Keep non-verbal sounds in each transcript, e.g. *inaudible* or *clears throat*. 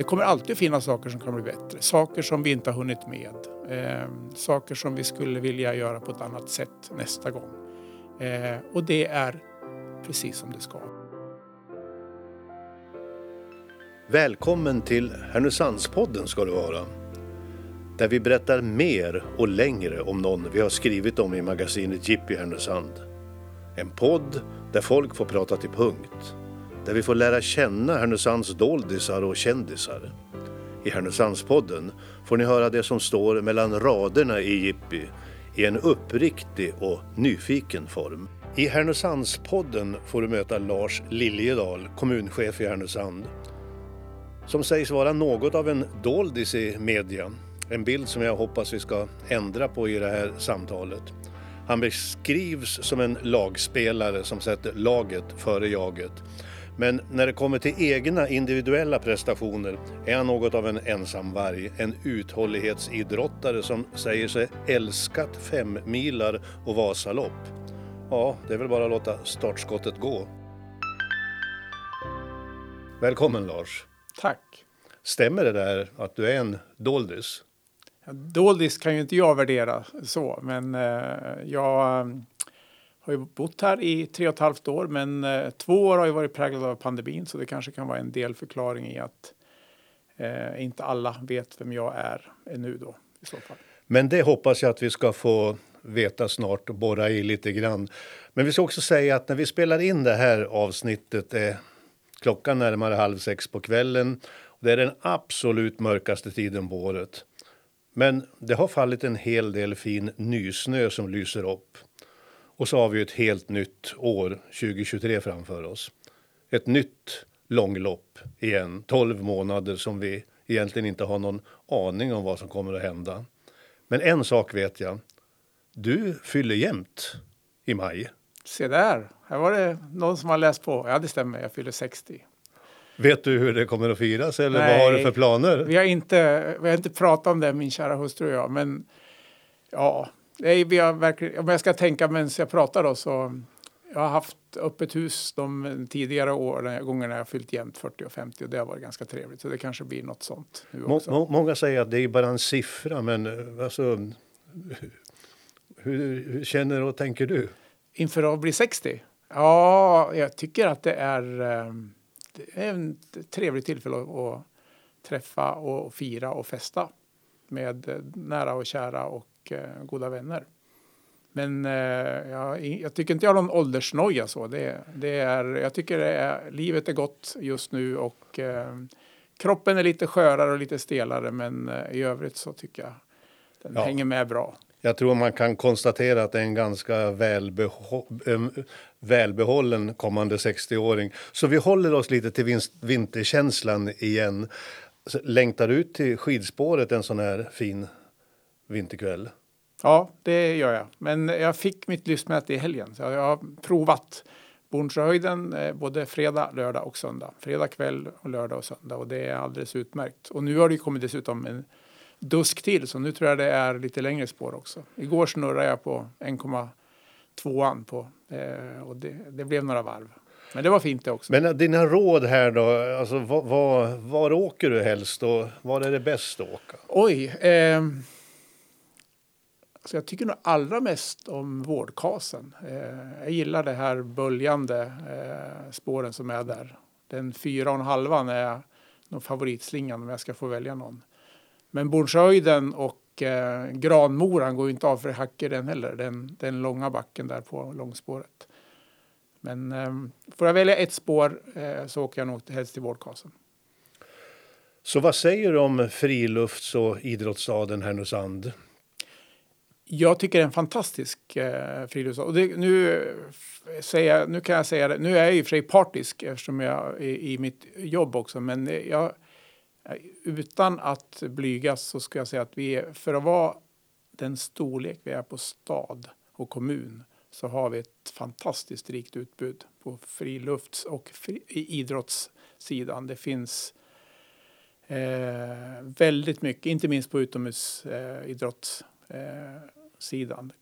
Det kommer alltid finnas saker som kan bli bättre, saker som vi inte har hunnit med, eh, saker som vi skulle vilja göra på ett annat sätt nästa gång. Eh, och det är precis som det ska. Välkommen till Härnösandspodden ska du vara. Där vi berättar mer och längre om någon vi har skrivit om i magasinet Jippi Härnösand. En podd där folk får prata till punkt. Där vi får lära känna Härnösands doldisar och kändisar. I Härnösandspodden får ni höra det som står mellan raderna i Jippi i en uppriktig och nyfiken form. I Härnösandspodden får du möta Lars Liljedahl, kommunchef i Härnösand som sägs vara något av en doldis i media. En bild som jag hoppas vi ska ändra på i det här samtalet. Han beskrivs som en lagspelare som sätter laget före jaget. Men när det kommer till egna individuella prestationer är han något av en ensamvarg, en uthållighetsidrottare som säger sig älskat femmilar och Vasalopp. Ja, det är väl bara att låta startskottet gå. Välkommen Lars! Tack! Stämmer det där att du är en doldis? Doldis kan ju inte jag värdera så, men eh, jag har ju bott här i tre och ett halvt år, men eh, två år har ju varit präglade av pandemin, så det kanske kan vara en del förklaring i att eh, inte alla vet vem jag är ännu då i så fall. Men det hoppas jag att vi ska få veta snart och borra i lite grann. Men vi ska också säga att när vi spelar in det här avsnittet är klockan närmare halv sex på kvällen. Det är den absolut mörkaste tiden på året. Men det har fallit en hel del fin nysnö som lyser upp. Och så har vi ett helt nytt år, 2023, framför oss. Ett nytt långlopp igen, 12 månader som vi egentligen inte har någon aning om vad som kommer att hända. Men en sak vet jag. Du fyller jämnt i maj. Se där, här var det någon som har läst på. Ja, det stämmer, jag fyller 60. Vet du hur det kommer att firas eller Nej, vad har du för planer? Vi har inte, vi har inte pratat om det, min kära hustru och jag, men ja, vi har verkligen, om jag ska tänka medan jag pratar då så jag har haft öppet hus de tidigare åren, gångerna jag fyllt jämnt 40 och 50 och det har varit ganska trevligt. Så det kanske blir något sånt nu också. Må, många säger att det är bara en siffra, men alltså, hur, hur känner och tänker du? Inför att bli 60? Ja, jag tycker att det är, ehm, det är ett trevligt tillfälle att träffa och fira och festa med eh, nära och kära och eh, goda vänner. Men eh, jag, jag, tycker inte jag har någon åldersnoja så. Det, det är, jag tycker det är, livet är gott just nu och eh, kroppen är lite skörare och lite stelare men eh, i övrigt så tycker jag den ja. hänger med bra. Jag tror man kan konstatera att det är en ganska välbeho välbehållen kommande 60-åring. Så vi håller oss lite till vinterkänslan igen. Längtar ut till skidspåret en sån här fin vinterkväll? Ja, det gör jag. Men jag fick mitt lystmäte i helgen. Så jag har provat Bornsjöhöjden eh, både fredag, lördag och söndag. Fredag kväll, och lördag och söndag. Och det är alldeles utmärkt. Och nu har det kommit dessutom en dusk till, så nu tror jag det är lite längre spår också. Igår snurrade jag på 1,2 på eh, och det, det, blev några varv. Men det var fint det också. Men eh, dina råd här då, alltså var, var, var åker du helst och var är det bäst att åka? Oj, eh, alltså jag tycker nog allra mest om vårdkasen. Eh, jag gillar det här böljande eh, spåren som är där. Den fyra och en halvan är nog favoritslingan om jag ska få välja någon. Men Bornshöjden och eh, Granmoran går ju inte av för hacker den heller, den, den långa backen där på långspåret. Men eh, får jag välja ett spår eh, så åker jag nog helst till Vårdkasen. Så vad säger du om frilufts och idrottsstaden Härnösand? Jag tycker det är en fantastisk eh, friluftsdag. Och det, nu, säga, nu kan jag säga det, nu är jag i och för sig partisk eftersom jag är i mitt jobb också, men jag utan att blygas så ska jag säga att vi är, för att vara den storlek vi är på stad och kommun så har vi ett fantastiskt rikt utbud på frilufts och fri, idrottssidan. Det finns eh, väldigt mycket, inte minst på utomhusidrottssidan. Eh, eh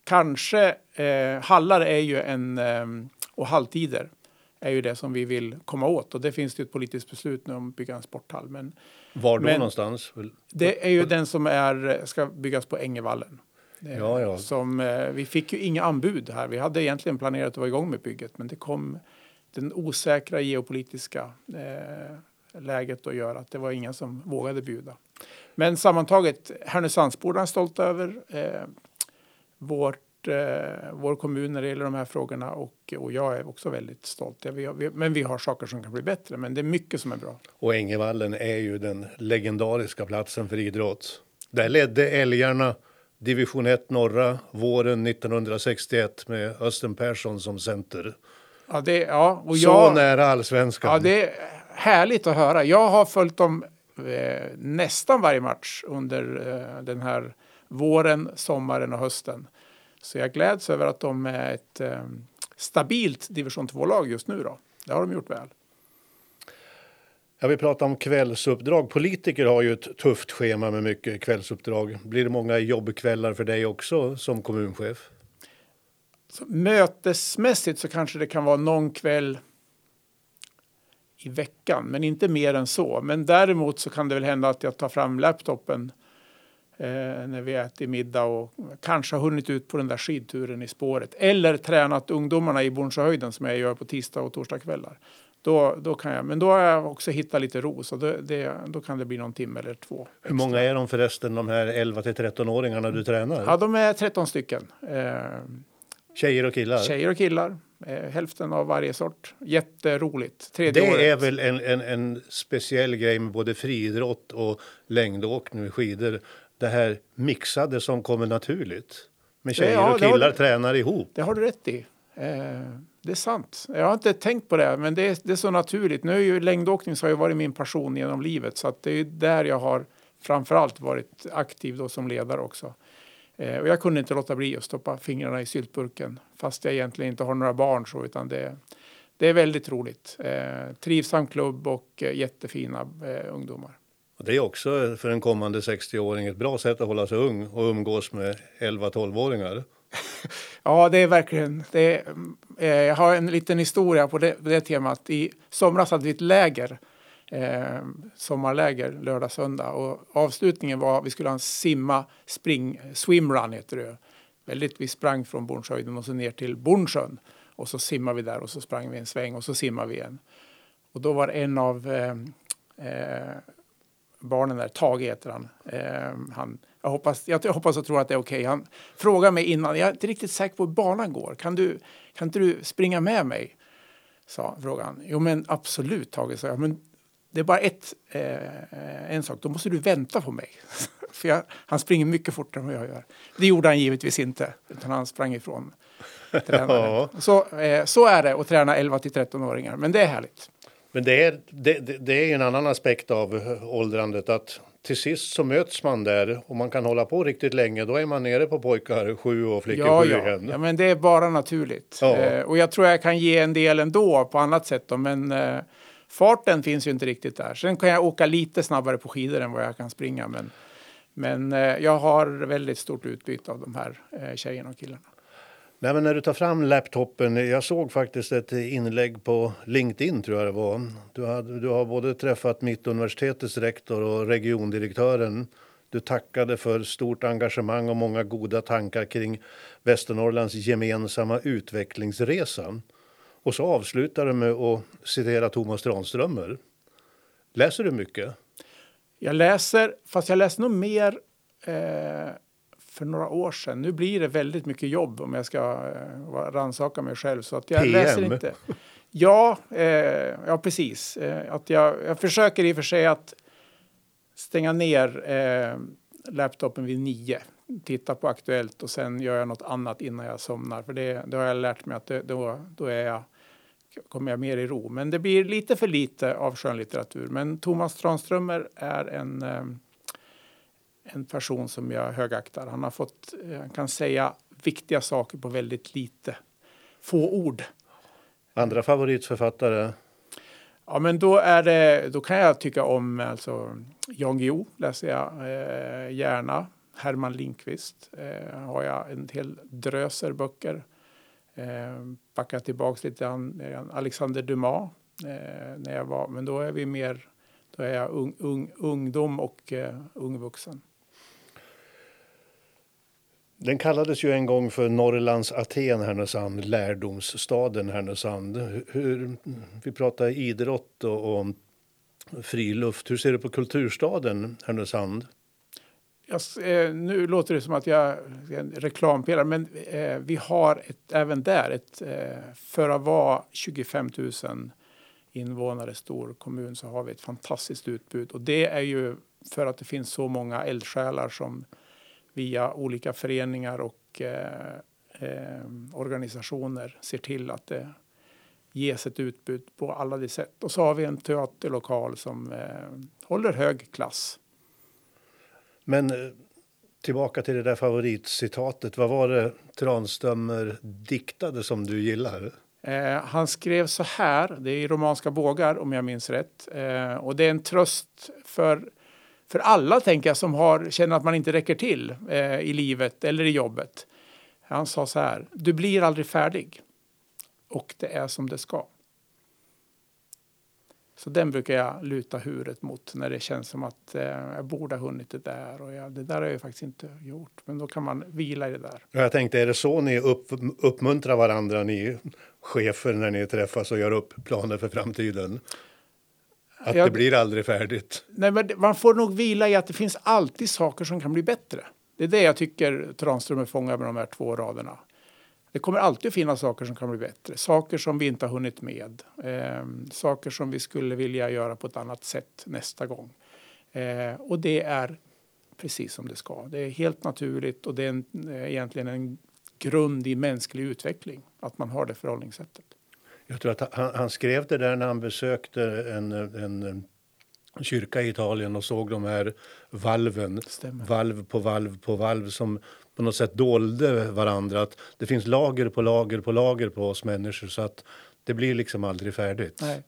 Kanske, eh, hallar är ju en, eh, och halvtider är ju det som vi vill komma åt och det finns det ett politiskt beslut nu om att bygga en sporthall. Men Var då Men- någonstans? det är ju den som är, ska byggas på Ängevallen. Eh, Ja, ja. Som, eh, vi fick ju inga anbud här. Vi hade egentligen planerat att vara igång med bygget men det kom den osäkra geopolitiska eh, läget att göra att det var ingen som vågade bjuda. Men sammantaget, Härnösandsborna är stolta över eh, vårt, eh, vår kommun när det gäller de här frågorna och, och jag är också väldigt stolt. Ja, vi, har- vi, men vi har saker som kan bli bättre, men det är mycket som är bra. Och Ängevallen är ju den legendariska platsen för idrott. Där ledde älgarna division 1 norra våren 1961 med Östen Persson som center. Ja, det, ja, och Så jag, nära allsvenskan. Ja, det är härligt att höra. Jag har följt dem eh, nästan varje match under eh, den här våren, sommaren och hösten. Så jag gläds över att de är ett eh, stabilt division 2-lag just nu. Då. Det har de gjort väl. Jag vill prata om kvällsuppdrag. Politiker har ju ett tufft schema med mycket kvällsuppdrag. Blir det många jobbkvällar för dig också som kommunchef? Så mötesmässigt så kanske det kan vara någon kväll i veckan, men inte mer än så. Men däremot så kan det väl hända att jag tar fram laptopen när vi äter middag och kanske har hunnit ut på den där skidturen i spåret. Eller tränat ungdomarna i Bornsjöhöjden som jag gör på tisdag och torsdagskvällar. Då, då kan jag, men då har jag också hittat lite ro, så det, det, då kan det bli någon timme eller två. Hur många är de förresten, de här 11 till 13-åringarna du tränar? Ja, de är 13 stycken. Eh, Tjejer och killar? Tjejer och killar, eh, hälften av varje sort. Jätteroligt. Tredje året. Det är väl en, en, en speciell grej med både friidrott och längdåkning med skidor. Det här mixade som kommer naturligt. Med tjejer Ja, och har killar du- tränar ihop. Det har du rätt i. Eh, det är sant. Jag har inte tänkt på det, men det är, det är så naturligt. Nu är ju längdåkning så har ju varit min passion genom livet, så att det är där jag har framförallt varit aktiv då som ledare också. Eh, och jag kunde inte låta bli att stoppa fingrarna i syltburken, fast jag egentligen inte har några barn så, utan det, det är väldigt roligt. Eh, trivsam klubb och eh, jättefina eh, ungdomar. Och det är också för en kommande 60-åring ett bra sätt att hålla sig ung och umgås med 11-12-åringar. *laughs* Ja, det är verkligen. Det är, eh, jag har en liten historia på det, på det temat. I somras hade vi ett läger, eh, sommarläger, lördag, söndag. Och avslutningen var att vi skulle ha en simma, spring, swimrun heter det. Väldigt, vi sprang från Bornshöjden och så ner till Bornsjön. Och så simmar vi där och så sprang vi en sväng och så simmar vi igen. Och då var en av eh, eh, barnen där, Tage heter han. Eh, han jag, hoppas, jag, jag hoppas och tror att det är okej. Han frågade mig innan, jag är inte riktigt säker på hur banan går. Kan, du, kan inte du springa med mig? Sa frågade han. Jo men absolut Tage, sa jag. Men det är bara ett, eh, en sak, då måste du vänta på mig. *laughs* För jag, han springer mycket fortare än vad jag gör. Det gjorde han givetvis inte, utan han sprang ifrån *laughs* tränaren. Ja. så, eh, så är det att träna 11 till 13-åringar, men det är härligt. Men det är, det, det, är en annan aspekt av åldrandet att till sist så möts man där och man kan hålla på riktigt länge. Då är man nere på pojkar sju och flickor Ja, sju ja. igen. ja, men det är bara naturligt. Ja. Eh, och jag tror jag kan ge en del ändå på annat sätt. Då, men eh, farten finns ju inte riktigt där. Sen kan jag åka lite snabbare på skidor än vad jag kan springa. Men, men eh, jag har väldigt stort utbyte av de här eh, tjejerna och killarna. Nej, men när du tar fram laptopen, jag såg faktiskt ett inlägg på LinkedIn tror jag det var. Du, hade, du har både träffat Mittuniversitetets rektor och regiondirektören. Du tackade för stort engagemang och många goda tankar kring Västernorrlands gemensamma utvecklingsresa. Och så avslutar du med att citera Thomas Tranströmer. Läser du mycket? Jag läser, fast jag läser nog mer eh, för några år sedan. Nu blir det väldigt mycket jobb om jag ska eh, rannsaka mig själv. Så att jag PM. läser inte. Ja, eh, ja precis. Eh, att jag, jag försöker i och för sig att stänga ner eh, laptopen vid nio. Titta på Aktuellt och sen gör jag något annat innan jag somnar. För det, det har jag lärt mig att det, då, då är jag, kommer jag mer i ro. Men det blir lite för lite av skönlitteratur. Men Thomas Tranströmer är en, eh, en person som jag högaktar. Han har fått, eh, han kan säga viktiga saker på väldigt lite, få ord. Andra favoritförfattare? Ja, men då, är det, då kan jag tycka om alltså, Jan Guillou, läser jag eh, gärna. Herman Lindqvist eh, har jag en hel dröser böcker. Eh, backar tillbaka lite grann, Alexander Dumas eh, när jag var, men då är vi mer, då är jag ung, ung, ungdom och eh, ung vuxen. Den kallades ju en gång för Norrlands Aten, Härnösand, lärdomsstaden Härnösand. Hur, vi pratar idrott och, och friluft. Hur ser du på kulturstaden Härnösand? Jag, eh, nu låter det som att jag är en reklampelare, men eh, vi har ett, även där ett, eh, för att vara 25 000 invånare stor kommun så har vi ett fantastiskt utbud och det är ju för att det finns så många eldsjälar som via olika föreningar och eh, eh, organisationer ser till att det ges ett utbud på alla de sätt. Och så har vi en teaterlokal som eh, håller hög klass. Men eh, tillbaka till det där favoritcitatet. Vad var det Tranströmer diktade som du gillar? Eh, han skrev så här, det är i romanska bågar om jag minns rätt. Eh, och det är en tröst för för alla tänker jag som har, känner att man inte räcker till eh, i livet eller i jobbet. Han sa så här, du blir aldrig färdig och det är som det ska. Så den brukar jag luta huvudet mot när det känns som att eh, jag borde ha hunnit det där och jag, det där har jag faktiskt inte gjort. Men då kan man vila i det där. Jag tänkte, är det så ni upp, uppmuntrar varandra, ni chefer, när ni träffas och gör upp planer för framtiden? Att jag, det blir aldrig färdigt. Nej, men man får nog vila i att det finns alltid saker som kan bli bättre. Det är det jag tycker Tranströmer fångar med de här två raderna. Det kommer alltid finnas saker som kan bli bättre. Saker som vi inte har hunnit med. Eh, saker som vi skulle vilja göra på ett annat sätt nästa gång. Eh, och det är precis som det ska. Det är helt naturligt och det är en, eh, egentligen en grund i mänsklig utveckling att man har det förhållningssättet. Jag tror att han, han, skrev det där när han besökte en, en, kyrka i Italien och såg de här valven, Stämmer. valv på valv på valv som på något sätt dolde varandra. Att det finns lager på lager på lager på oss människor så att det blir liksom aldrig färdigt. Nej.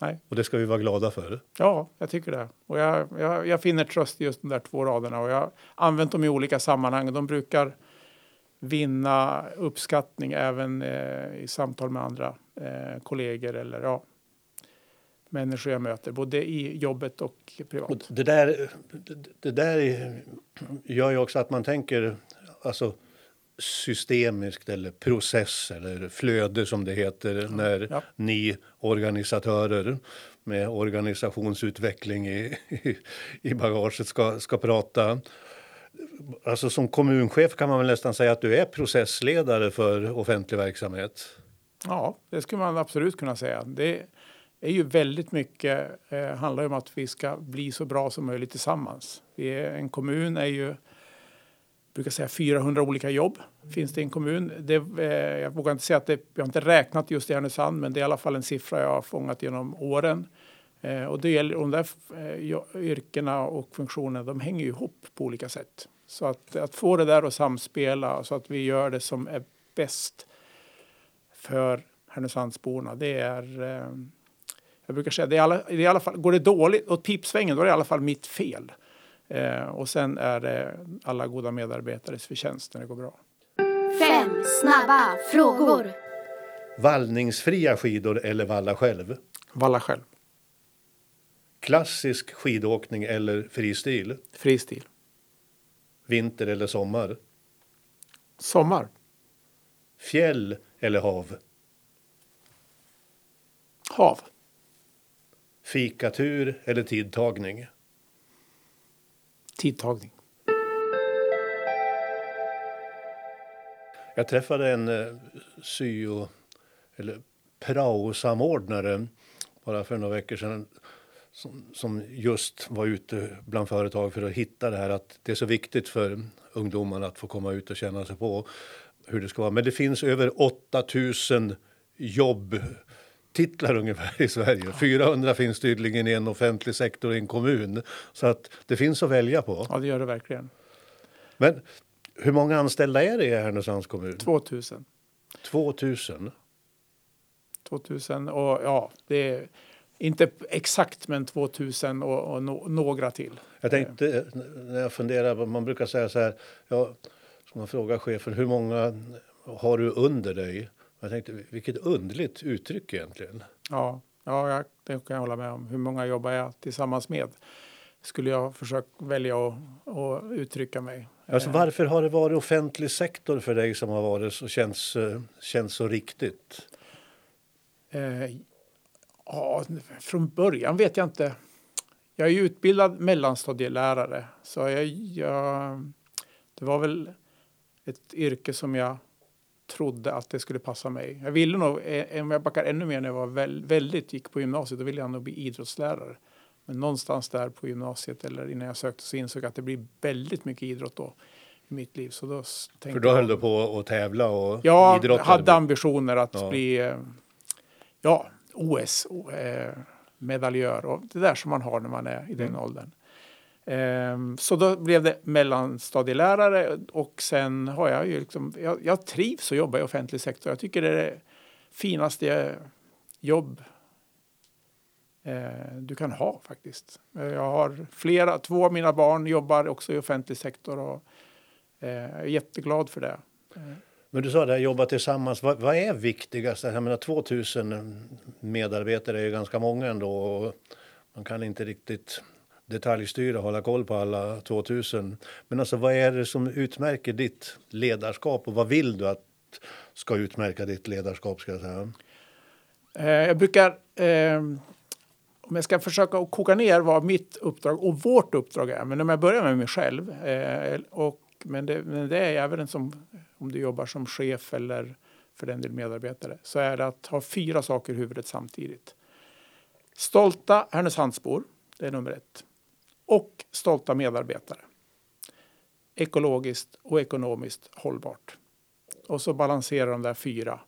Nej. Och det ska vi vara glada för. Ja, jag tycker det. Och jag, jag, jag finner tröst i just de där två raderna och jag har använt dem i olika sammanhang. De brukar vinna uppskattning även eh, i samtal med andra eh, kollegor eller ja, människor jag möter, både i jobbet och privat. Och det, där, det där gör ju också att man tänker alltså, systemiskt eller process eller flöde som det heter ja, när ja. ni organisatörer med organisationsutveckling i, i, i bagaget ska, ska prata alltså som kommunchef kan man väl nästan säga att du är processledare för offentlig verksamhet? Ja, det skulle man absolut kunna säga. Det är ju väldigt mycket, eh, handlar om att vi ska bli så bra som möjligt tillsammans. Vi är, en kommun är ju, brukar säga 400 olika jobb finns det i en kommun. Det, eh, jag vågar inte säga att det, jag har inte räknat just i Härnösand, men det är i alla fall en siffra jag har fångat genom åren. Eh, och det gäller, de där eh, yrkena och funktionerna, de hänger ju ihop på olika sätt. Så att, att få det där att samspela så att vi gör det som är bäst för Härnösandsborna, det är eh, jag brukar säga, det är, alla, det är i alla fall, går det dåligt åt pipsvängen då är det i alla fall mitt fel. Eh, och sen är det alla goda medarbetares förtjänst när det går bra. Fem snabba frågor. Vallningsfria skidor eller valla själv? Valla själv. Klassisk skidåkning eller fristil? Fristil. Vinter eller sommar? Sommar. Fjäll eller hav? Hav. Fikatur eller tidtagning? Tidtagning. Jag träffade en eh, syo eller prao-samordnare bara för några veckor sedan som, som, just var ute bland företag för att hitta det här att det är så viktigt för ungdomarna att få komma ut och känna sig på hur det ska vara. Men det finns över 8000 jobbtitlar ungefär i Sverige. 400 finns tydligen i en offentlig sektor i en kommun. Så att det finns att välja på. Ja, det gör det verkligen. Men hur många anställda är det i Härnösands kommun? 2000. 2000? 2000 och ja, det är inte exakt, men 2000 och, och no, några till. Jag tänkte när jag funderar, man brukar säga så här, ja, man fråga chefen hur många har du under dig? Jag tänkte, vilket underligt uttryck egentligen. Ja, ja jag, det kan jag hålla med om. Hur många jobbar jag tillsammans med? Skulle jag försöka välja att, att uttrycka mig. Alltså, varför har det varit offentlig sektor för dig som har varit så, känns, eh, känns så riktigt? Eh, ja, från början vet jag inte. Jag är utbildad mellanstadielärare så jag, jag, det var väl ett yrke som jag trodde att det skulle passa mig. Jag ville nog, eh, om jag backar ännu mer när jag var väl, väldigt, gick på gymnasiet, då ville jag nog bli idrottslärare. Men någonstans där på gymnasiet eller innan jag sökte så insåg jag att det blir väldigt mycket idrott då i mitt liv. Så då För då höll du på att tävla och Jag hade ambitioner att ja. bli eh, ja, OS-medaljör och det där som man har när man är i den mm. åldern. Ehm, så då blev det mellanstadielärare och sen har jag ju liksom, jag, jag trivs att jobba i offentlig sektor. Jag tycker det är det finaste jobb eh, du kan ha faktiskt. Eh, jag har flera, två av mina barn jobbar också i offentlig sektor och eh, är jätteglad för det. Men du sa det, jobba tillsammans. Vad, vad är viktigast? Jag menar 2000 medarbetare är ju ganska många ändå och man kan inte riktigt detaljstyra och hålla koll på alla 2000. Men alltså vad är det som utmärker ditt ledarskap och vad vill du att ska utmärka ditt ledarskap? Ska jag, säga? Eh, jag brukar, eh, om jag ska försöka koka ner vad mitt uppdrag och vårt uppdrag är, men om jag börjar med mig själv, eh, och, men, det, men det är även som om du jobbar som chef eller för den del medarbetare, så är det att ha fyra saker i huvudet samtidigt. Stolta Härnösandsbor, det är nummer ett och stolta medarbetare. Ekologiskt och ekonomiskt hållbart. Och så balanserar de där fyra.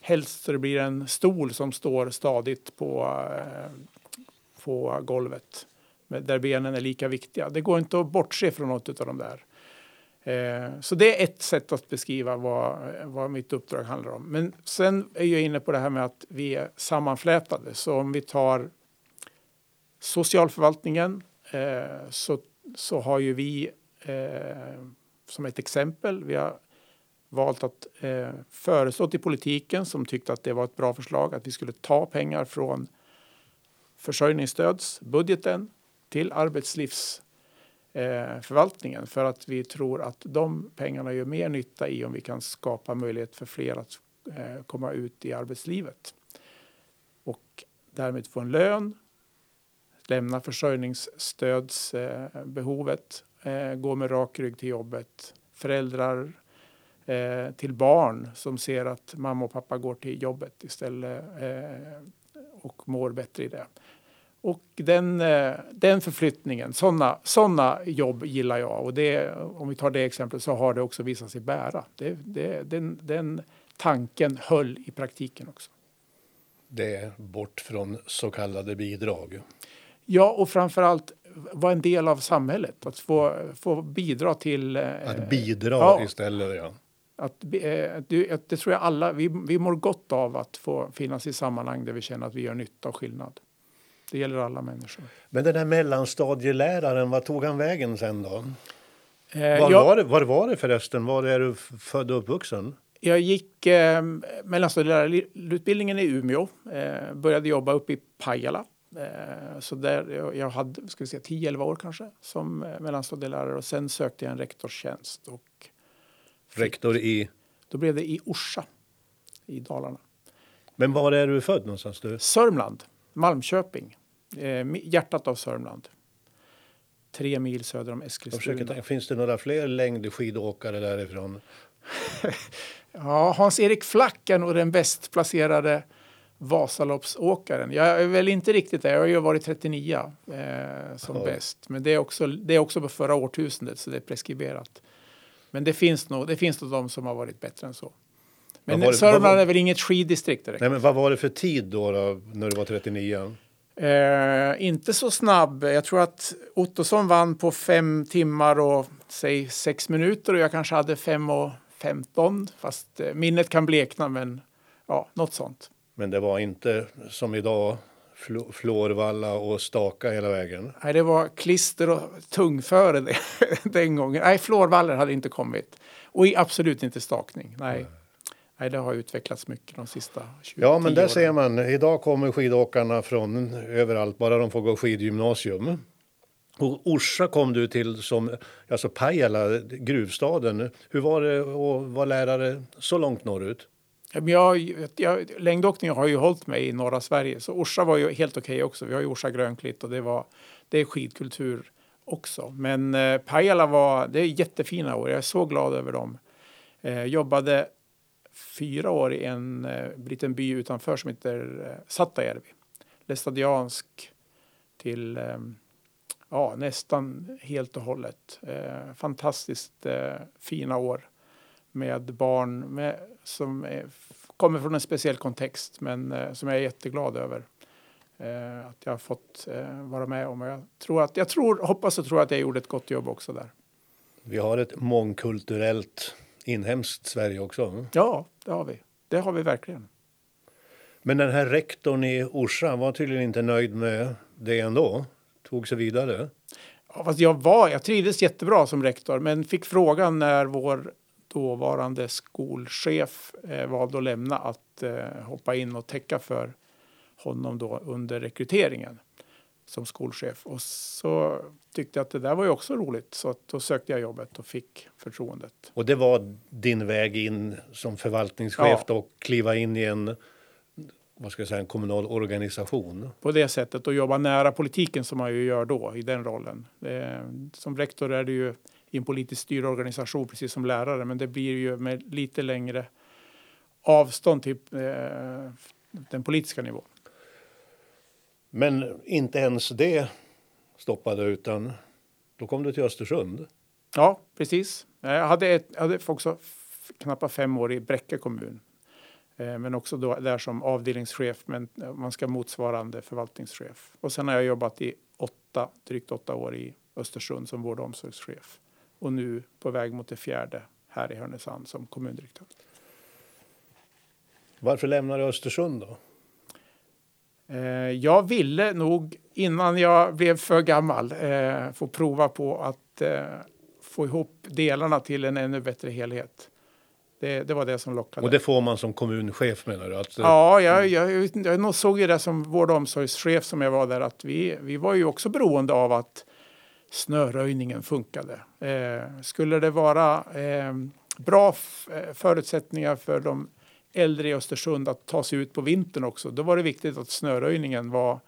Helst så det blir en stol som står stadigt på, eh, på golvet där benen är lika viktiga. Det går inte att bortse från något av de där. Eh, så det är ett sätt att beskriva vad, vad mitt uppdrag handlar om. Men sen är jag inne på det här med att vi är sammanflätade. Så om vi tar socialförvaltningen, Eh, så, så har ju vi eh, som ett exempel, vi har valt att eh, föreslå till politiken som tyckte att det var ett bra förslag att vi skulle ta pengar från försörjningsstödsbudgeten till arbetslivsförvaltningen för att vi tror att de pengarna gör mer nytta i om vi kan skapa möjlighet för fler att eh, komma ut i arbetslivet och därmed få en lön lämna försörjningsstödsbehovet, eh, gå med rak rygg till jobbet. Föräldrar eh, till barn som ser att mamma och pappa går till jobbet istället eh, och mår bättre i det. Och den, den förflyttningen, sådana såna jobb gillar jag. Och det, om vi tar det exemplet så har det också visat sig bära. Det, det, den, den tanken höll i praktiken också. Det är bort från så kallade bidrag. Ja, och framförallt vara en del av samhället. Att få, få bidra till... Eh, att bidra ja, istället, ja. Att, eh, det, det tror jag alla, vi, vi mår gott av att få finnas i sammanhang där vi känner att vi gör nytta och skillnad. Det gäller alla människor. Men den där mellanstadieläraren, vad tog han vägen sen då? Eh, var, jag, var, det, var var det förresten? Var är du född och uppvuxen? Jag gick eh, mellanstadielärarutbildningen i Umeå. Eh, började jobba uppe i Pajala så där, jag hade ska vi säga, 10-11 år kanske som eh, mellanstadielärare och sen sökte jag en rektorstjänst. Och Rektor i? Då blev det i Orsa i Dalarna. Men var är du född någonstans? Du? Sörmland, Malmköping, eh, hjärtat av Sörmland. Tre mil söder om Eskilstuna. Finns det några fler längdskidåkare därifrån? *laughs* ja, Hans-Erik Flack är nog den bäst placerade Vasaloppsåkaren. Jag är väl inte riktigt där. Jag har ju varit 39 eh, som Oj. bäst. Men det är, också, det är också på förra årtusendet så det är preskriberat. Men det finns nog, det finns nog de som har varit bättre än så. Men Sörmland är väl inget skiddistrikt direkt. Nej, men vad var det för tid då, då när du var 39? Eh, inte så snabb. Jag tror att Ottosson vann på fem timmar och säg sex minuter och jag kanske hade fem och 15. Fast eh, minnet kan blekna men ja, något sånt. Men det var inte som idag Flårvalla och staka hela vägen? Nej, det var klister och tungföre *laughs* den gången. Nej, Flårvallar hade inte kommit. Och absolut inte stakning. Nej. nej, det har utvecklats mycket de sista 20 Ja, men där åren. ser man. Idag kommer skidåkarna från överallt, bara de får gå skidgymnasium. Och Orsa kom du till som, alltså Pajala, gruvstaden. Hur var det att vara lärare så långt norrut? Jag, jag, längdåkning har ju hållit mig i norra Sverige, så Orsa var ju helt okej också. Vi har ju Orsa Grönklitt och det, var, det är skidkultur också. Men eh, Pajala var, det är jättefina år, jag är så glad över dem. Eh, jobbade fyra år i en eh, liten by utanför som heter eh, Sattajärvi. Lestadiansk till eh, ja, nästan helt och hållet. Eh, fantastiskt eh, fina år med barn med, som är, kommer från en speciell kontext men eh, som jag är jätteglad över. Eh, att jag har fått eh, vara med om. Och Jag, tror att, jag tror, hoppas och tror att jag gjorde ett gott jobb också där. Vi har ett mångkulturellt inhemskt Sverige också. Ja, det har vi. Det har vi verkligen. Men den här rektorn i Orsa var tydligen inte nöjd med det ändå. Tog sig vidare. Ja, fast jag, var, jag trivdes jättebra som rektor men fick frågan när vår dåvarande skolchef eh, valde att lämna att eh, hoppa in och täcka för honom då under rekryteringen som skolchef. Och så tyckte jag att det där var ju också roligt så att då sökte jag jobbet och fick förtroendet. Och det var din väg in som förvaltningschef Ja. och kliva in i en, vad ska jag säga, en kommunal organisation. På det sättet och jobba nära politiken som man ju gör då i den rollen. Eh, som rektor är det ju i en politiskt styrd organisation precis som lärare men det blir ju med lite längre avstånd till eh, den politiska nivån. Men inte ens det stoppade utan då kom du till Östersund. Ja, precis. Jag hade, ett, jag hade också knappt fem år i Bräcke kommun. Eh, Men också då där som avdelningschef, men man ska motsvarande förvaltningschef. Och sen har jag jobbat i åtta, drygt åtta år i Östersund som vård och omsorgschef. Och nu på väg mot det fjärde här i Härnösand som kommundirektör. Varför lämnade du Östersund då? Eh, Jag ville nog innan jag blev för gammal eh, få prova på att eh, få ihop delarna till en ännu bättre helhet. Det, det var det som lockade. Och det får man som kommunchef menar du? Att, Ja, jag, jag, jag nog såg ju det som vård och omsorgschef som jag var där att vi, vi var ju också beroende av att snöröjningen funkade. Eh, skulle det vara eh, bra eh, förutsättningar för de äldre i Östersund att ta sig ut på vintern också, då var det viktigt att snöröjningen var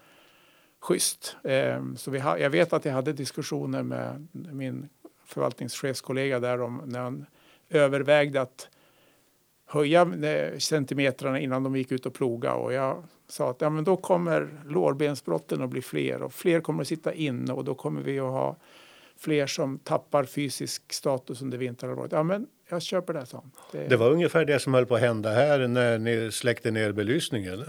schysst. Eh, så vi ha, jag vet att jag hade diskussioner med min förvaltningschefskollega där om när han övervägde att höja eh, centimetrarna innan de gick ut och ploga och jag sa att ja, men då kommer lårbensbrotten att bli fler och fler kommer att sitta inne och då kommer vi att ha fler som tappar fysisk status under vinterhalvåret. Ja, men jag köper det, han. Det, Det var ungefär det som höll på att hända här när ni släckte ner belysningen.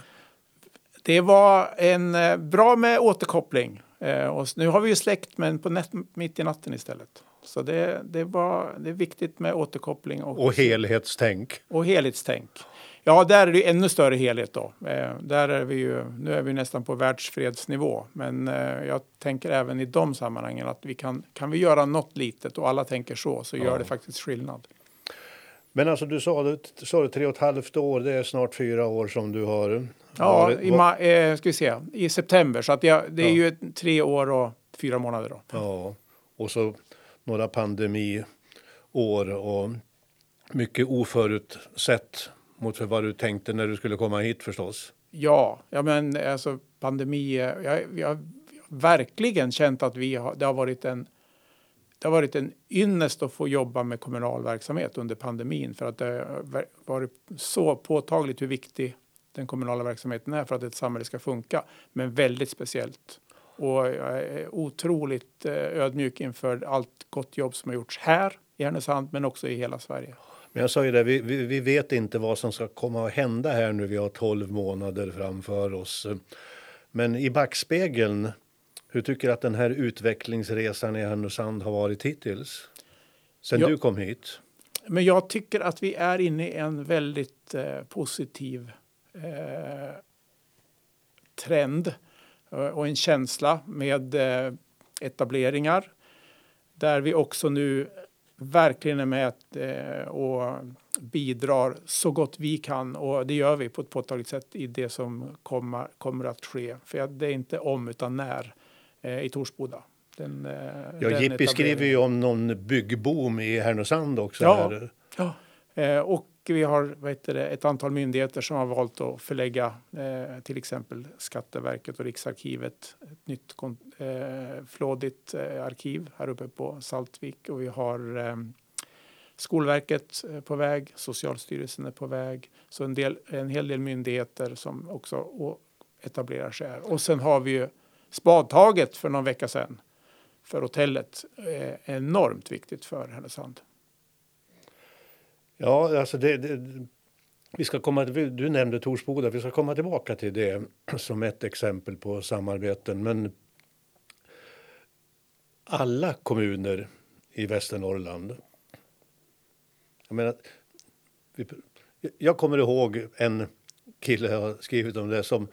det var en eh, bra med återkoppling. Eh, och nu har vi ju släckt men på nät, mitt i natten istället. Så det, det, var, det är viktigt med återkoppling och, Och helhetstänk. och helhetstänk. Ja, där är det ännu större helhet då. Eh, där är vi ju, nu är vi nästan på världsfredsnivå. Men eh, jag tänker även i de sammanhangen att vi kan, kan vi göra något litet och alla tänker så, så gör det faktiskt skillnad. Men alltså du sa, du sa du tre och ett halvt år, det är snart fyra år som du har Ja, varit- i, ma- eh, ska vi se, i september. Så att jag, det är Ja. ju ett, tre år och fyra månader då. Ja, och så några pandemiår och mycket oförutsett mot för vad du tänkte när du skulle komma hit förstås. Ja, ja men alltså pandemi. Eh, jag, jag har verkligen känt att vi har, det har varit en det har varit en ynnest att få jobba med kommunal verksamhet under pandemin för att det har varit så påtagligt hur viktig den kommunala verksamheten är för att ett samhälle ska funka. Men väldigt speciellt. Och jag är otroligt eh, ödmjuk inför allt gott jobb som har gjorts här i Härnösand men också i hela Sverige. Men jag sa ju det, vi, vi, vi vet inte vad som ska komma att hända här nu. Vi har 12 månader framför oss. Men i backspegeln, hur tycker du att den här utvecklingsresan i Härnösand har varit hittills? Sen Ja. du kom hit? Men jag tycker att vi är inne i en väldigt eh, positiv eh, trend eh, och en känsla med eh, etableringar där vi också nu verkligen är med eh, och bidrar så gott vi kan och det gör vi på ett påtagligt sätt i det som kommer, kommer att ske. För det är inte om utan när eh, i Torsboda. Den, eh, ja, den Jippi skriver ju om någon byggboom i Härnösand också. Ja, här. ja. Och vi har vad heter det, ett antal myndigheter som har valt att förlägga eh, till exempel Skatteverket och Riksarkivet. Ett nytt eh, flådigt eh, arkiv här uppe på Saltvik och vi har eh, Skolverket eh, på väg, Socialstyrelsen är på väg. Så en, del, en hel del myndigheter som också etablerar sig här. Och sen har vi ju spadtaget för någon vecka sedan för hotellet. Eh, enormt viktigt för Härnösand. Ja, alltså det, det, vi ska komma, du nämnde Torsboda, vi ska komma tillbaka till det *clears throat* som ett exempel på samarbeten. Men alla kommuner i Västernorrland. Jag, menar, jag kommer ihåg en kille jag har skrivit om det som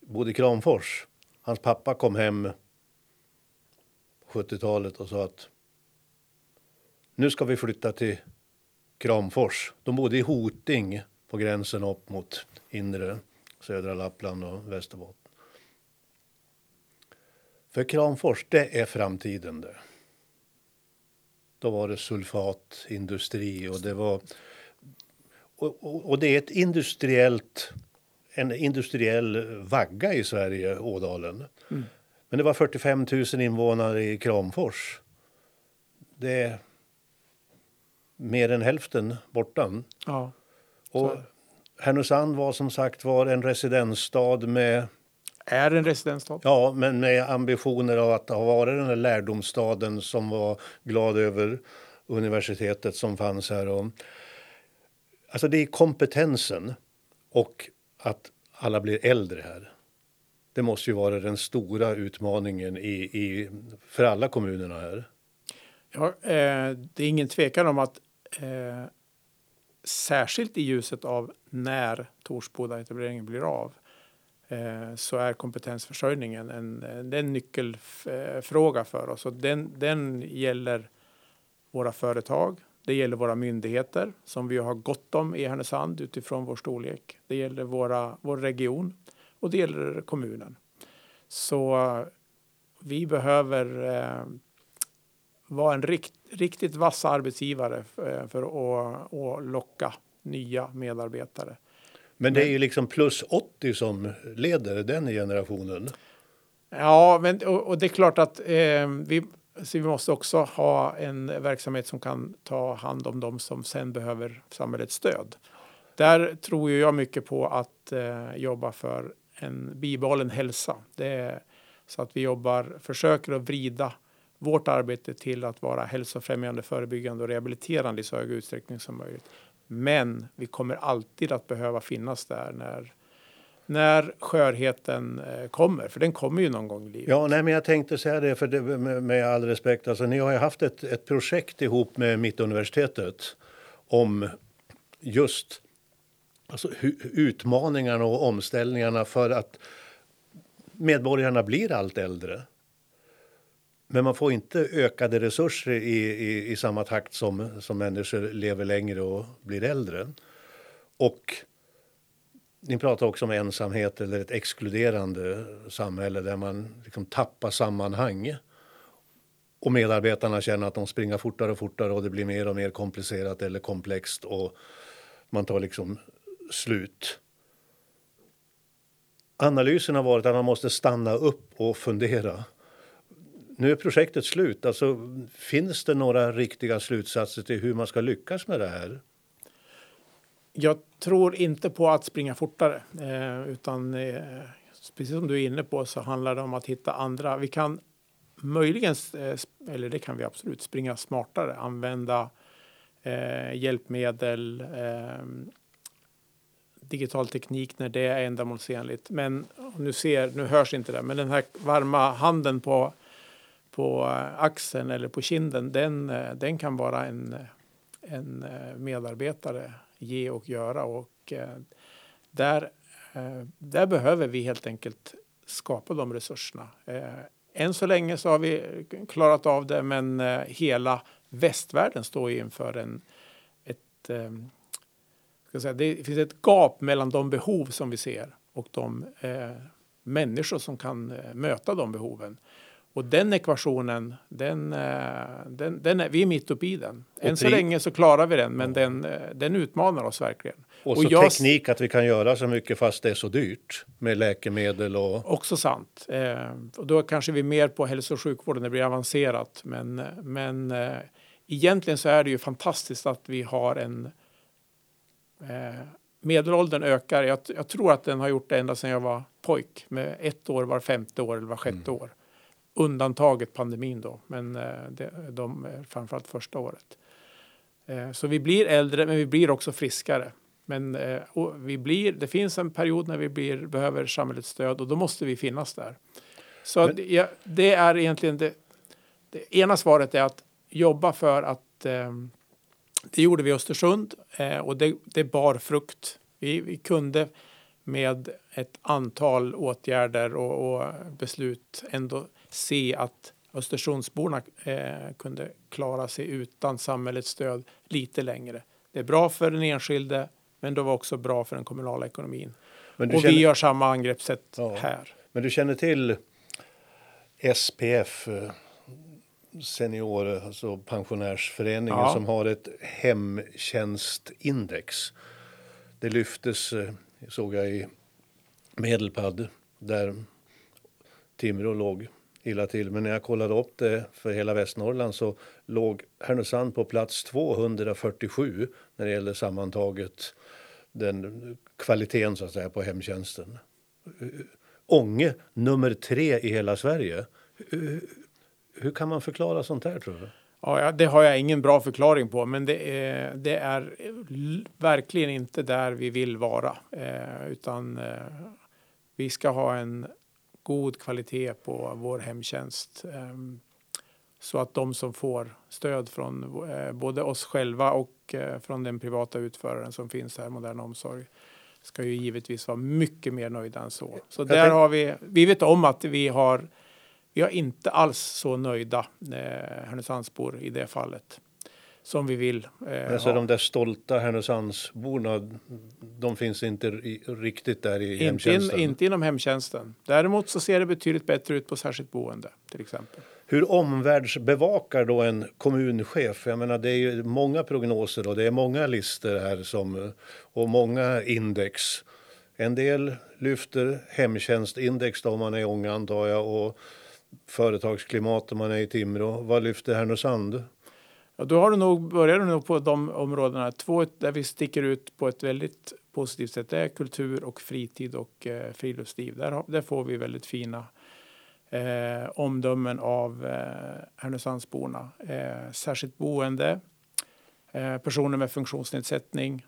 bodde i Kramfors. Hans pappa kom hem 70-talet och sa att nu ska vi flytta till Kramfors. De bodde i Hoting på gränsen upp mot inre södra Lappland och Västerbotten. För Kramfors, det är framtiden det. Då var det sulfatindustri och det var... Och, och, och det är ett industriellt, en industriell vagga i Sverige, Ådalen. Mm. Men det var 45 000 invånare i Kramfors. Det mer än hälften borta. Ja, och Härnösand var som sagt var en residensstad med är en residensstad. Ja, men med ambitioner av att ha varit den här lärdomsstaden som var glad över universitetet som fanns här. Och, alltså det är kompetensen och att alla blir äldre här. Det måste ju vara den stora utmaningen i, i, för alla kommunerna här. Ja, eh, det är ingen tvekan om att eh, särskilt i ljuset av när Torsboda-etableringen blir av eh, så är kompetensförsörjningen en, en nyckelfråga eh, för oss. Och den, den gäller våra företag, det gäller våra myndigheter som vi har gott om i Härnösand utifrån vår storlek. Det gäller våra, vår region och det gäller kommunen. Så eh, vi behöver eh, vara en rikt, riktigt vass arbetsgivare för, för att, att locka nya medarbetare. Men det är ju liksom plus 80 som leder den generationen. Ja, men, och, och det är klart att eh, vi, så vi måste också ha en verksamhet som kan ta hand om dem som sen behöver samhällets stöd. Där tror jag mycket på att eh, jobba för en bibehållen hälsa. Det är så att vi jobbar, försöker att vrida vårt arbete till att vara hälsofrämjande, förebyggande och rehabiliterande i så hög utsträckning som möjligt. Men vi kommer alltid att behöva finnas där när när skörheten eh, kommer, för den kommer ju någon gång i livet. Ja, nej, men jag tänkte säga det, för det, med, med all respekt, alltså, ni har ju haft ett, ett projekt ihop med Mittuniversitetet om just alltså, utmaningarna och omställningarna för att medborgarna blir allt äldre. Men man får inte ökade resurser i, i, i samma takt som, som människor lever längre och blir äldre. Och ni pratar också om ensamhet eller ett exkluderande samhälle där man liksom tappar sammanhang. Och medarbetarna känner att de springer fortare och fortare och det blir mer och mer komplicerat eller komplext och man tar liksom slut. Analysen har varit att man måste stanna upp och fundera. Nu är projektet slut. Alltså, finns det några riktiga slutsatser till hur man ska lyckas med det här? Jag tror inte på att springa fortare, eh, utan eh, precis som du är inne på så handlar det om att hitta andra. Vi kan möjligen, eh, eller det kan vi absolut, springa smartare, använda eh, hjälpmedel, eh, digital teknik när det är ändamålsenligt. Men nu, ser, nu hörs inte det, men den här varma handen på, på eh, axeln eller på kinden, den, eh, den kan bara en, eh, en medarbetare ge och göra. Och där, där behöver vi helt enkelt skapa de resurserna. Än så länge så har vi klarat av det, men hela västvärlden står inför en, ett ska säga, det finns ett gap mellan de behov som vi ser och de människor som kan möta de behoven. Och den ekvationen, den, eh, den, den är, vi är mitt uppe i den. Än så länge så klarar vi den, men den, eh, den utmanar oss verkligen. Och så jag, teknik att vi kan göra så mycket fast det är så dyrt med läkemedel och... Också sant. Eh, och då kanske vi är mer på hälso och sjukvården, det blir avancerat. Men, men eh, egentligen så är det ju fantastiskt att vi har en eh, medelåldern ökar. Jag, jag, tror att den har gjort det ända sedan jag var pojk med ett år var femte år eller var sjätte mm. år. Undantaget pandemin då, men eh, det, de framförallt första året. Eh, så vi blir äldre, men vi blir också friskare. Men eh, vi blir, det finns en period när vi blir, behöver samhällets stöd och då måste vi finnas där. Så men, det, det är egentligen det, det ena svaret är att jobba för att eh, det gjorde vi i Östersund eh, och det, det bar frukt. Vi, vi, kunde med ett antal åtgärder och, och beslut ändå se att Östersundsborna eh, kunde klara sig utan samhällets stöd lite längre. Det är bra för den enskilde, men det var också bra för den kommunala ekonomin. och känner... vi gör samma angreppssätt ja. här. Men du känner till SPF, eh, senior, alltså pensionärsföreningen ja. som har ett hemtjänstindex. Det lyftes, eh, såg jag i Medelpad, där Timrå låg illa till. Men när jag kollade upp det för hela Västernorrland så låg Härnösand på plats 247 när det gäller sammantaget den kvaliteten så att säga på hemtjänsten. Ånge nummer tre i hela Sverige. Hur kan man förklara sånt här tror du? Ja, det har jag ingen bra förklaring på, men det är, det är verkligen inte där vi vill vara, eh, utan eh, vi ska ha en god kvalitet på vår hemtjänst eh, så att de som får stöd från eh, både oss själva och eh, från den privata utföraren som finns här, Modern Omsorg, ska ju givetvis vara mycket mer nöjda än så. Så där har vi, vi vet om att vi har vi har inte alls så nöjda eh, Härnösandsbor i det fallet som vi vill. Eh, alltså ha. de där stolta Härnösandsborna, de finns inte riktigt där i inte hemtjänsten? In, inte inom hemtjänsten. Däremot så ser det betydligt bättre ut på särskilt boende till exempel. Hur omvärldsbevakar då en kommunchef? Jag menar, det är ju många prognoser och det är många listor här som, och många index. En del lyfter hemtjänstindex då om man är i Ånge antar jag och företagsklimat om man är i Timrå. Vad lyfter Härnösand? Ja, då har du nog, börjar du nog på de områdena. Två där vi sticker ut på ett väldigt positivt sätt. Det är kultur och fritid och eh, friluftsliv. Där, där får vi väldigt fina eh, omdömen av eh, Härnösandsborna. Eh, särskilt boende, eh, personer med funktionsnedsättning.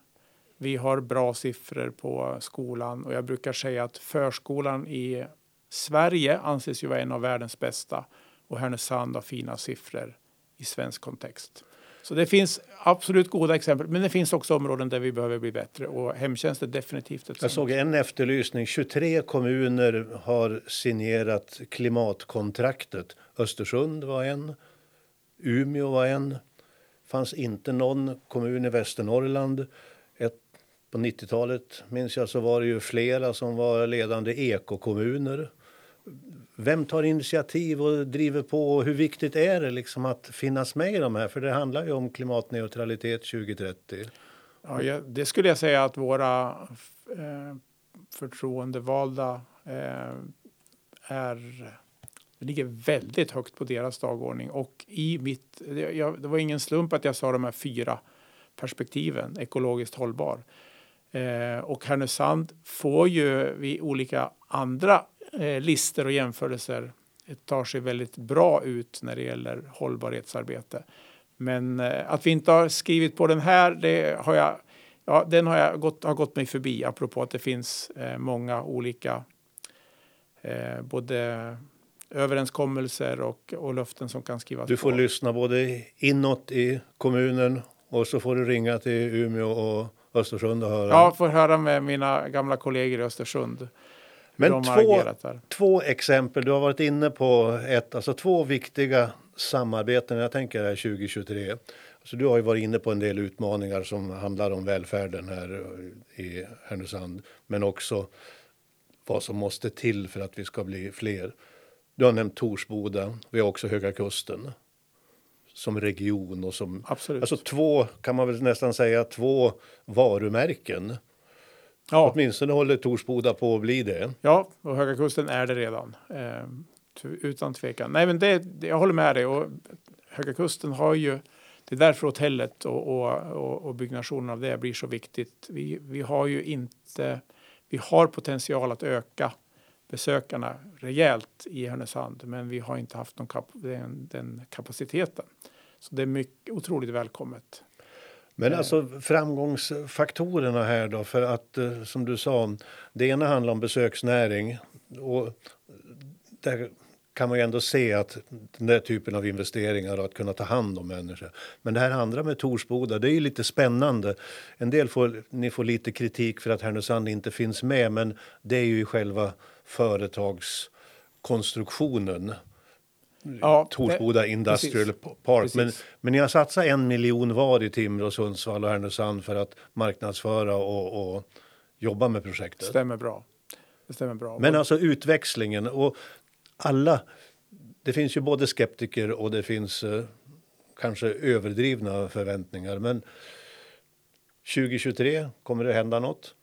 Vi har bra siffror på skolan och jag brukar säga att förskolan i Sverige anses ju vara en av världens bästa och Härnösand har fina siffror i svensk kontext. Så det finns absolut goda exempel, men det finns också områden där vi behöver bli bättre och hemtjänst är definitivt ett Jag såg en efterlysning. 23 kommuner har signerat klimatkontraktet. Östersund var en, Umeå var en. fanns inte någon kommun i Västernorrland. Ett, på 90-talet minns jag så var det ju flera som var ledande ekokommuner vem tar initiativ och driver på? Och hur viktigt är det liksom att finnas med i de här? För det handlar ju om klimatneutralitet 2030. Ja, det skulle jag säga att våra eh, förtroendevalda eh, är det ligger väldigt högt på deras dagordning och i mitt. Jag, det var ingen slump att jag sa de här fyra perspektiven ekologiskt hållbar. Eh, och Härnösand får ju vid olika andra eh, listor och jämförelser tar sig väldigt bra ut när det gäller hållbarhetsarbete. Men eh, att vi inte har skrivit på den här, det har jag, ja, den har, jag gått, har gått mig förbi apropå att det finns eh, många olika eh, både överenskommelser och, och löften som kan skrivas Du får på. lyssna både inåt i kommunen och så får du ringa till Umeå och Östersund och höra. Ja, får höra med mina gamla kollegor i Östersund. Men två, två exempel, du har varit inne på ett, alltså två viktiga samarbeten, jag tänker här 2023. Så du har ju varit inne på en del utmaningar som handlar om välfärden här i Härnösand, men också vad som måste till för att vi ska bli fler. Du har nämnt Torsboda, vi har också Höga Kusten som region och som Absolut. alltså två kan man väl nästan säga två varumärken. Ja, Åtminstone håller Torsboda på att bli det. ja, och Höga Kusten är det redan. Eh, t- utan tvekan. Nej, men det, jag håller med dig. Och Höga Kusten har ju... Det är därför hotellet och, och, och, och byggnationen av det blir så viktigt. Vi, vi har ju inte... Vi har potential att öka besökarna rejält i Härnösand, men vi har inte haft någon kap, den, den kapaciteten. Så det är mycket, otroligt välkommet. Men alltså framgångsfaktorerna här då, för att eh, som du sa, det ena handlar om besöksnäring och där kan man ju ändå se att den där typen av investeringar och att kunna ta hand om människor. Men det här andra med Torsboda, det är ju lite spännande. En del får, ni får lite kritik för att Härnösand inte finns med, men det är ju själva företagskonstruktionen. Ja, Torsboda Industrial Park. Men, Precis. men ni har satsat en miljon var i Timrå, Sundsvall och Härnösand för att marknadsföra och, och jobba med projektet. stämmer bra. Det stämmer bra. Men alltså utväxlingen och alla. Det finns ju både skeptiker och det finns eh, kanske överdrivna förväntningar. Men 2023 kommer det hända något.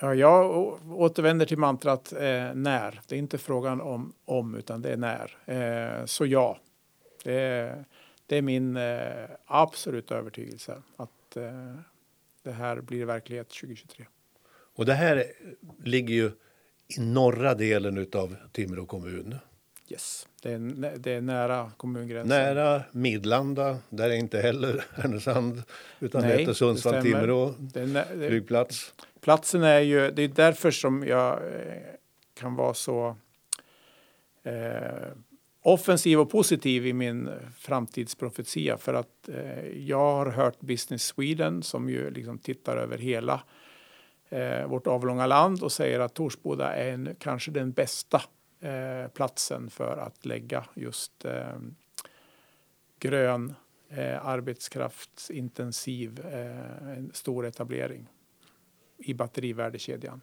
Ja, jag återvänder till mantrat eh, när. Det är inte frågan om om, utan det är när. Eh, så ja, det är, det är min eh, absoluta övertygelse att eh, det här blir verklighet 2023. Och det här ligger ju i norra delen av Timrå kommun. Yes, det är, det är nära kommungränsen. Nära Midlanda, där är inte heller *laughs* Härnösand utan Nej, heter Sundsvall det stämmer. Timrå Det är nä- det, flygplats platsen är ju, det är därför som jag eh, kan vara så eh, offensiv och positiv i min framtidsprofetia. För att eh, jag har hört Business Sweden som ju liksom tittar över hela eh, vårt avlånga land och säger att Torsboda är en, kanske den bästa eh, platsen för att lägga just eh, grön eh, arbetskraftsintensiv eh, en stor etablering i batterivärdekedjan.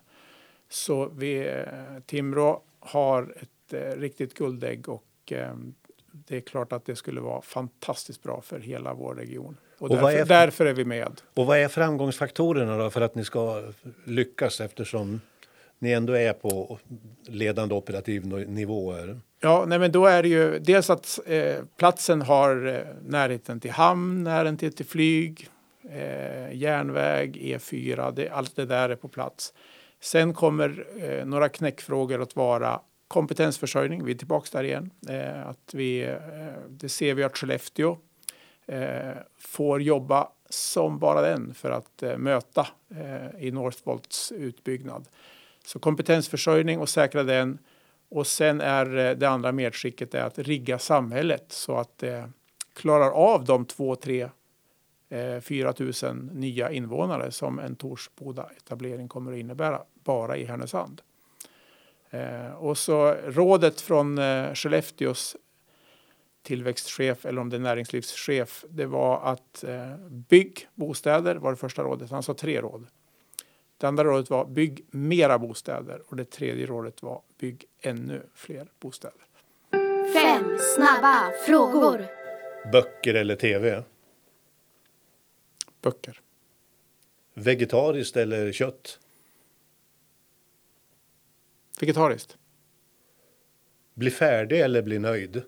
Så vi, eh, Timrå har ett eh, riktigt guldägg och eh, det är klart att det skulle vara fantastiskt bra för hela vår region. Och, Och därför, är- därför är vi med. Och vad är framgångsfaktorerna då för att ni ska lyckas eftersom ni ändå är på ledande operativ nivåer? Ja, nej, men då är det ju dels att eh, platsen har närheten till hamn, närheten till, till flyg, eh, järnväg, E4, det, allt det där är på plats. Sen kommer eh, några knäckfrågor att vara kompetensförsörjning, vi är tillbaka där igen. Eh, att vi, eh, det ser vi att Skellefteå eh, får jobba som bara den för att eh, möta eh, i Northvolts utbyggnad. Så kompetensförsörjning och säkra den. Och sen är eh, det andra medskicket är att rigga samhället så att det klarar av de två, tre 4 000 nya invånare som en Torsboda-etablering kommer att innebära bara i Härnösand. Eh, och så rådet från eh, Skellefteås tillväxtchef eller om det är näringslivschef, det var att eh, bygg bostäder var det första rådet. Han sa tre råd. Det andra rådet var bygg mera bostäder och det tredje rådet var bygg ännu fler bostäder. Fem snabba frågor. Böcker eller tv? Böcker. Vegetariskt eller kött? Vegetariskt. Bli färdig eller bli nöjd?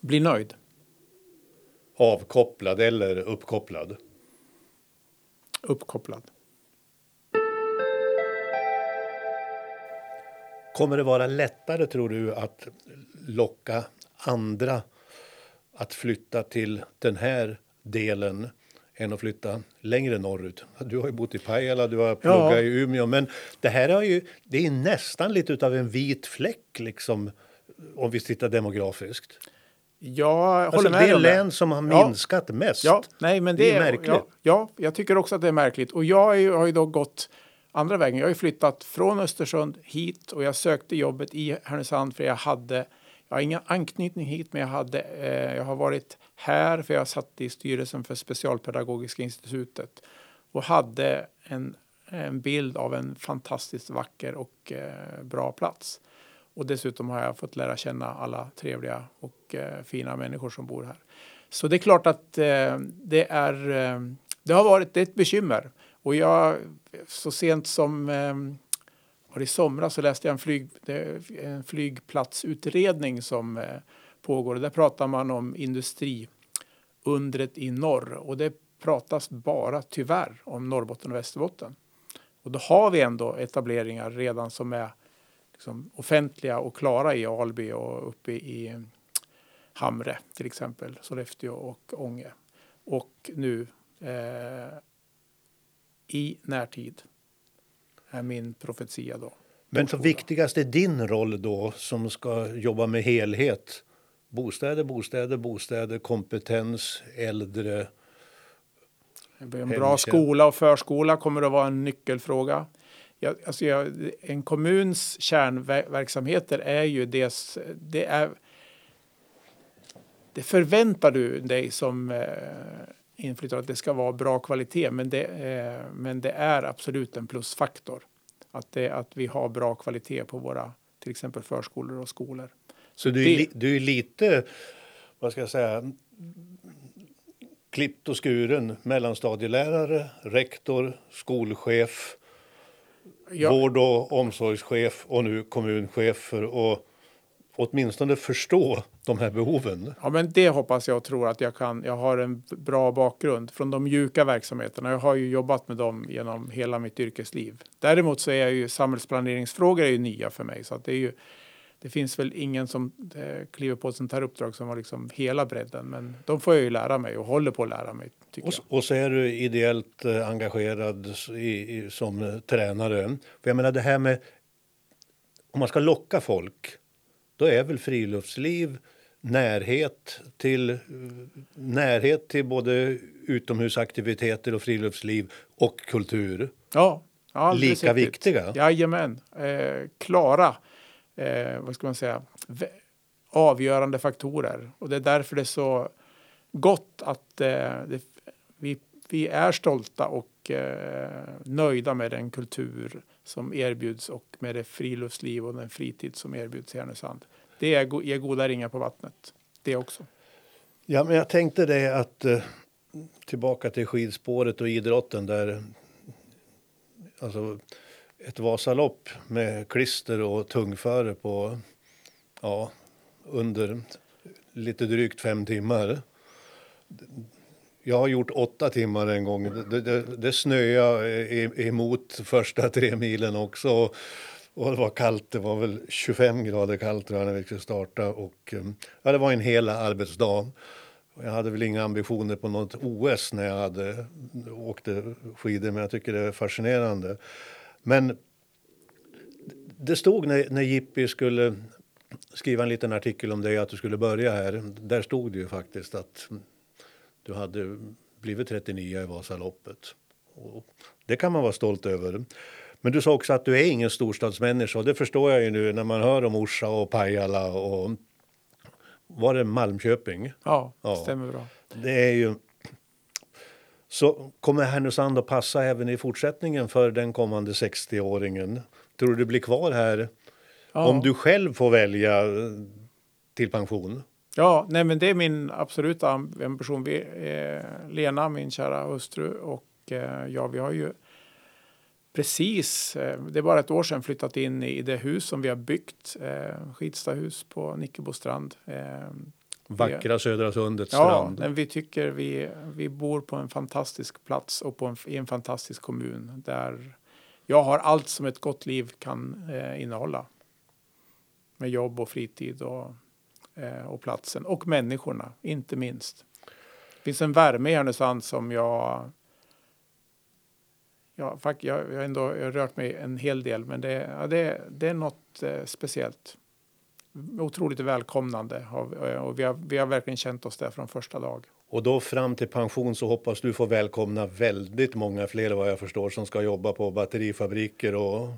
Bli nöjd. Avkopplad eller uppkopplad? Uppkopplad. Kommer det vara lättare tror du att locka andra att flytta till den här delen än att flytta längre norrut? Du har ju bott i Pajala, du har pluggat Ja. i Umeå, men det här har ju, det är nästan lite av en vit fläck liksom om vi tittar demografiskt. Jag Alltså, håller med det är län som har Ja. minskat mest. Ja, nej, men det, Det är är märkligt. Ja, ja, jag tycker också att det är märkligt. Och jag är, ju- har ju då gått andra vägen. Jag har ju flyttat från Östersund hit och jag sökte jobbet i Härnösand för jag hade, jag har ingen anknytning hit, men jag, hade, eh, jag har varit här för jag satt i styrelsen för Specialpedagogiska institutet och hade en, en bild av en fantastiskt vacker och eh, bra plats. Och dessutom har jag fått lära känna alla trevliga och eh, fina människor som bor här. Så det är klart att eh, det är eh, det har varit det är ett bekymmer. Och jag, så sent som eh, var i somras så läste jag en, flyg, en flygplatsutredning som eh, pågår. Där pratar man om industriundret i norr och det pratas bara tyvärr om Norrbotten och Västerbotten. Och då har vi ändå etableringar redan som är liksom offentliga och klara i Alby och uppe i Hamre till exempel, Sollefteå och Ånge. Och nu eh, i närtid är min profetia då. Men så viktigast är din roll då som ska jobba med helhet. Bostäder, bostäder, bostäder, kompetens, äldre. En bra skola och förskola kommer att vara en nyckelfråga. Jag, alltså jag, en kommuns kärnverksamheter är ju det, det är det förväntar du dig som inflyttare att det ska vara bra kvalitet. Men det, eh, men det är absolut en plusfaktor att, det, att vi har bra kvalitet på våra till exempel förskolor och skolor. Så du är, det, du är lite, vad ska jag säga, klippt och skuren mellanstadielärare, rektor, skolchef, ja. vård och omsorgschef och nu kommunchef att åtminstone förstå de här behoven. Ja, men det hoppas jag och tror att jag kan. Jag har en bra bakgrund från de mjuka verksamheterna. Jag har ju jobbat med dem genom hela mitt yrkesliv. Däremot så är jag ju samhällsplaneringsfrågor är ju nya för mig så att det är ju det finns väl ingen som eh, kliver på ett sånt här uppdrag som har liksom hela bredden. Men de får jag ju lära mig och håller på att lära mig. Och, och, så är du ideellt eh, engagerad i, i, som eh, tränare. För jag menar det här med om man ska locka folk då är väl friluftsliv närhet till, närhet till både utomhusaktiviteter och friluftsliv och kultur. Ja, Lika viktiga. Jajamän. Eh, klara, eh, vad ska man säga, avgörande faktorer. Och det är därför det är så gott att eh, det, vi, vi är stolta och eh, nöjda med den kultur som erbjuds och med det friluftsliv och den fritid som erbjuds i Härnösand. Det är, ger goda ringar på vattnet, det också. Ja, men jag tänkte det att eh, tillbaka till skidspåret och idrotten där alltså ett Vasalopp med klister och tungföre på ja, under lite drygt fem timmar. Jag har gjort åtta timmar en gång. Det, det, det snöade eh, emot första *laughs* tre milen också. Och det var kallt, det var väl 25 grader kallt när vi skulle starta. Och, eh, ja, det var en hel arbetsdag. Jag hade väl inga ambitioner på något OS när jag hade, åkte skidor, men jag tycker det är fascinerande. Men det stod när, när Jippi skulle skriva en liten artikel om dig, att du skulle börja här. Där stod det ju faktiskt att du hade blivit 39 i Vasaloppet. Och det kan man vara stolt över. Men du sa också att du är ingen storstadsmänniska och det förstår jag ju nu när man hör om Orsa och Pajala och var det Malmköping? Ja, ja. stämmer bra. Det är ju... Så kommer Härnösand att passa även i fortsättningen för den kommande 60-åringen? Tror du du blir kvar här ja. om du själv får välja till pension? Ja, nej men det är min absoluta ambition. Vi, eh, Lena, min kära hustru och eh, ja, vi har ju precis, eh, det är bara ett år sedan, flyttat in i det hus som vi har byggt. Eh, Skidstahus på Nickebostrand. Eh, Vackra Södra Sundets ja, strand. Men vi tycker vi, vi bor på en fantastisk plats och på en, i en fantastisk kommun där jag har allt som ett gott liv kan eh, innehålla. Med jobb och fritid och, Eh, och platsen och människorna, inte minst. Det finns en värme i Härnösand som jag ja, jag, jag har rört mig en hel del, men det, ja, det, det är något eh, speciellt. Otroligt välkomnande eh, och vi har, vi har verkligen känt oss där från första dag. Och då fram till pension så hoppas du få välkomna väldigt många fler vad jag förstår som ska jobba på batterifabriker och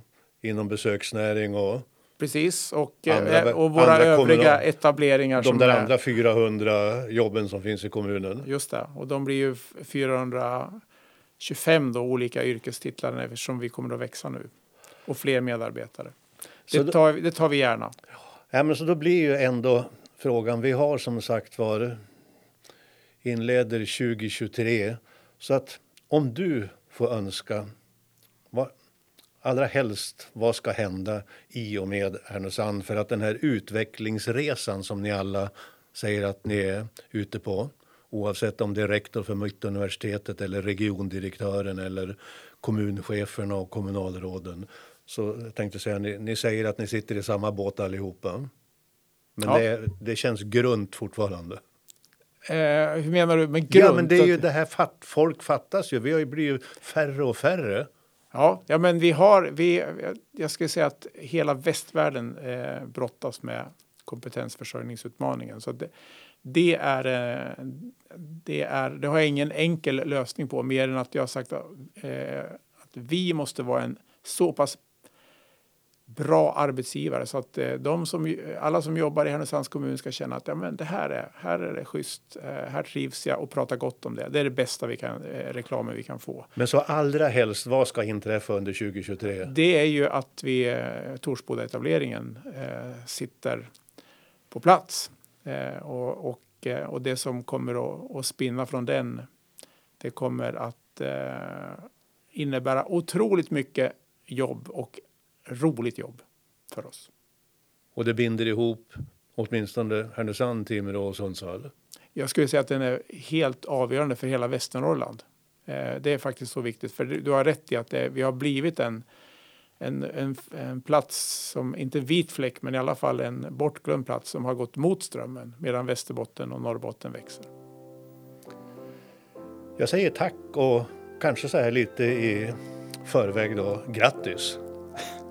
inom besöksnäring och Precis, och, Andra- eh, och våra andra övriga kommunal- etableringar. De som där är, andra 400 jobben som finns i kommunen. Just det, och de blir ju 425 då, olika yrkestitlar eftersom vi kommer att växa nu. Och fler medarbetare. Det då- tar, det tar vi gärna. Ja, men så då blir ju ändå frågan, vi har som sagt var inleder 2023. Så att om du får önska, vad, allra helst vad ska hända i och med Härnösand för att den här utvecklingsresan som ni alla säger att ni är ute på oavsett om det är rektor för Mittuniversitetet eller regiondirektören eller kommuncheferna och kommunalråden. Så jag tänkte säga, ni, ni säger att ni sitter i samma båt allihopa. Men Ja. det, det känns grunt fortfarande. Eh, hur menar du med grund? Ja, men det är ju det här, fatt, folk fattas ju. Vi har ju blivit färre och färre. Ja, ja men vi har, vi, jag skulle säga att hela västvärlden eh, brottas med kompetensförsörjningsutmaningen. Så det, det, är, eh, det, är, det har jag ingen enkel lösning på mer än att jag har sagt eh, att vi måste vara en så pass bra arbetsgivare så att eh, de som, alla som jobbar i Härnösands kommun ska känna att ja, men det här, är, här är det schysst, eh, här trivs jag och prata gott om det. Det är det bästa vi kan, eh, reklamen vi kan få. Men så allra helst, vad ska inträffa under 2023? Det är ju att vi, Torsboda-etableringen sitter på plats. Och, och, och det som kommer att, att spinna från den, det kommer att innebära otroligt mycket jobb och roligt jobb för oss. Och det binder ihop åtminstone Härnösand, Timrå och Sundsvall. Jag skulle säga att den är helt avgörande för hela Västernorrland. Eh, det är faktiskt så viktigt, för du du har rätt i att det, vi har blivit en, en, en, en plats som, inte vit fläck, men i alla fall en bortglömd plats som har gått mot strömmen medan Västerbotten och Norrbotten växer. Jag säger tack och kanske så här lite i förväg då, grattis!